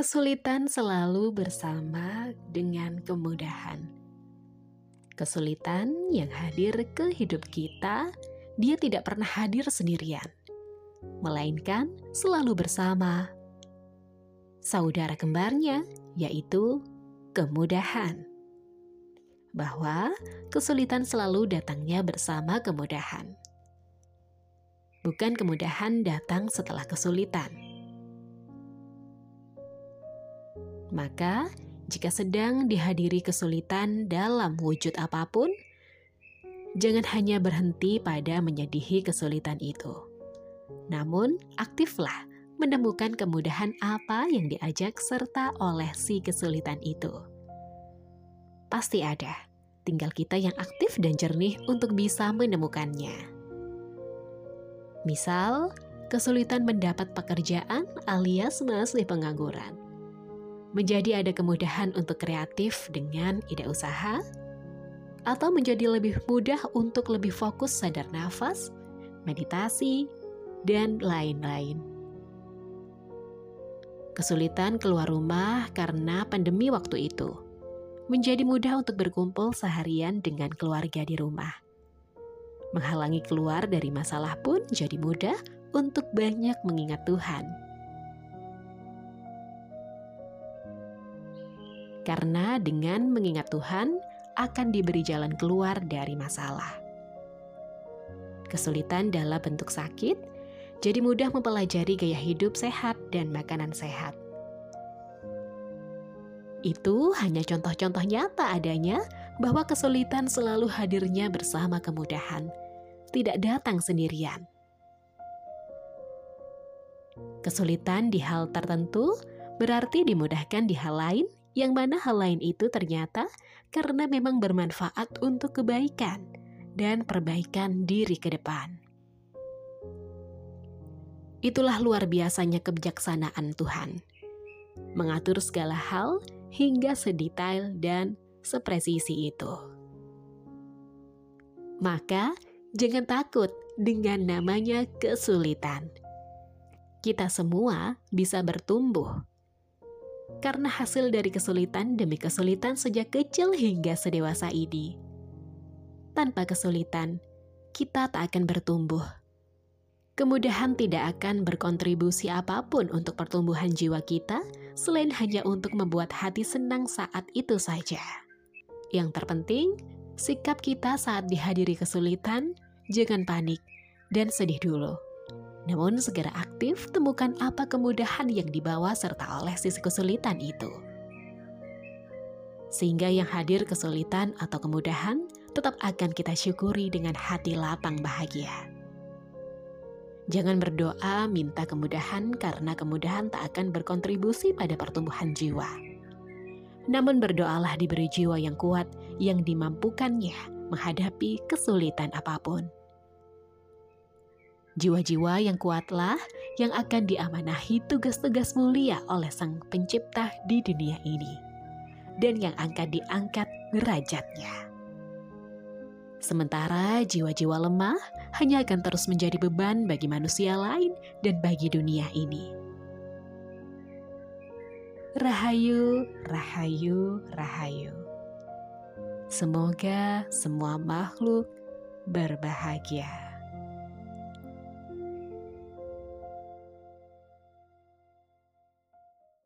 Kesulitan selalu bersama dengan kemudahan. Kesulitan yang hadir ke hidup kita, dia tidak pernah hadir sendirian, melainkan selalu bersama saudara kembarnya, yaitu kemudahan. Bahwa kesulitan selalu datangnya bersama kemudahan, bukan kemudahan datang setelah kesulitan. Maka, jika sedang dihadiri kesulitan dalam wujud apa pun, jangan hanya berhenti pada menyedihi kesulitan itu. Namun, aktiflah menemukan kemudahan apa yang diajak serta oleh si kesulitan itu. Pasti ada, tinggal kita yang aktif dan jernih untuk bisa menemukannya. Misal, kesulitan mendapat pekerjaan alias masih pengangguran menjadi ada kemudahan untuk kreatif dengan ide usaha, atau menjadi lebih mudah untuk lebih fokus sadar nafas, meditasi, dan lain-lain. Kesulitan keluar rumah karena pandemi waktu itu menjadi mudah untuk berkumpul seharian dengan keluarga di rumah. Menghalangi keluar dari masalah pun jadi mudah untuk banyak mengingat Tuhan karena dengan mengingat Tuhan akan diberi jalan keluar dari masalah. Kesulitan dalam bentuk sakit, jadi mudah mempelajari gaya hidup sehat dan makanan sehat. Itu hanya contoh-contoh nyata adanya bahwa kesulitan selalu hadirnya bersama kemudahan, tidak datang sendirian. Kesulitan di hal tertentu berarti dimudahkan di hal lain yang mana hal lain itu ternyata karena memang bermanfaat untuk kebaikan dan perbaikan diri ke depan. Itulah luar biasanya kebijaksanaan Tuhan, mengatur segala hal hingga sedetail dan sepresisi itu. Maka, jangan takut dengan namanya kesulitan. Kita semua bisa bertumbuh karena hasil dari kesulitan demi kesulitan sejak kecil hingga sedewasa ini. Tanpa kesulitan, kita tak akan bertumbuh. Kemudahan tidak akan berkontribusi apa pun untuk pertumbuhan jiwa kita selain hanya untuk membuat hati senang saat itu saja. Yang terpenting, sikap kita saat dihadiri kesulitan, jangan panik dan sedih dulu namun segera aktif temukan apa kemudahan yang dibawa serta oleh sisi kesulitan itu. Sehingga yang hadir kesulitan atau kemudahan tetap akan kita syukuri dengan hati lapang bahagia. Jangan berdoa minta kemudahan karena kemudahan tak akan berkontribusi pada pertumbuhan jiwa. Namun berdoalah diberi jiwa yang kuat yang dimampukannya menghadapi kesulitan apa pun. Jiwa-jiwa yang kuatlah yang akan diamanahi tugas-tugas mulia oleh Sang Pencipta di dunia ini, dan yang akan diangkat derajatnya. Sementara jiwa-jiwa lemah hanya akan terus menjadi beban bagi manusia lain dan bagi dunia ini. Rahayu, rahayu, rahayu. Semoga semua makhluk berbahagia.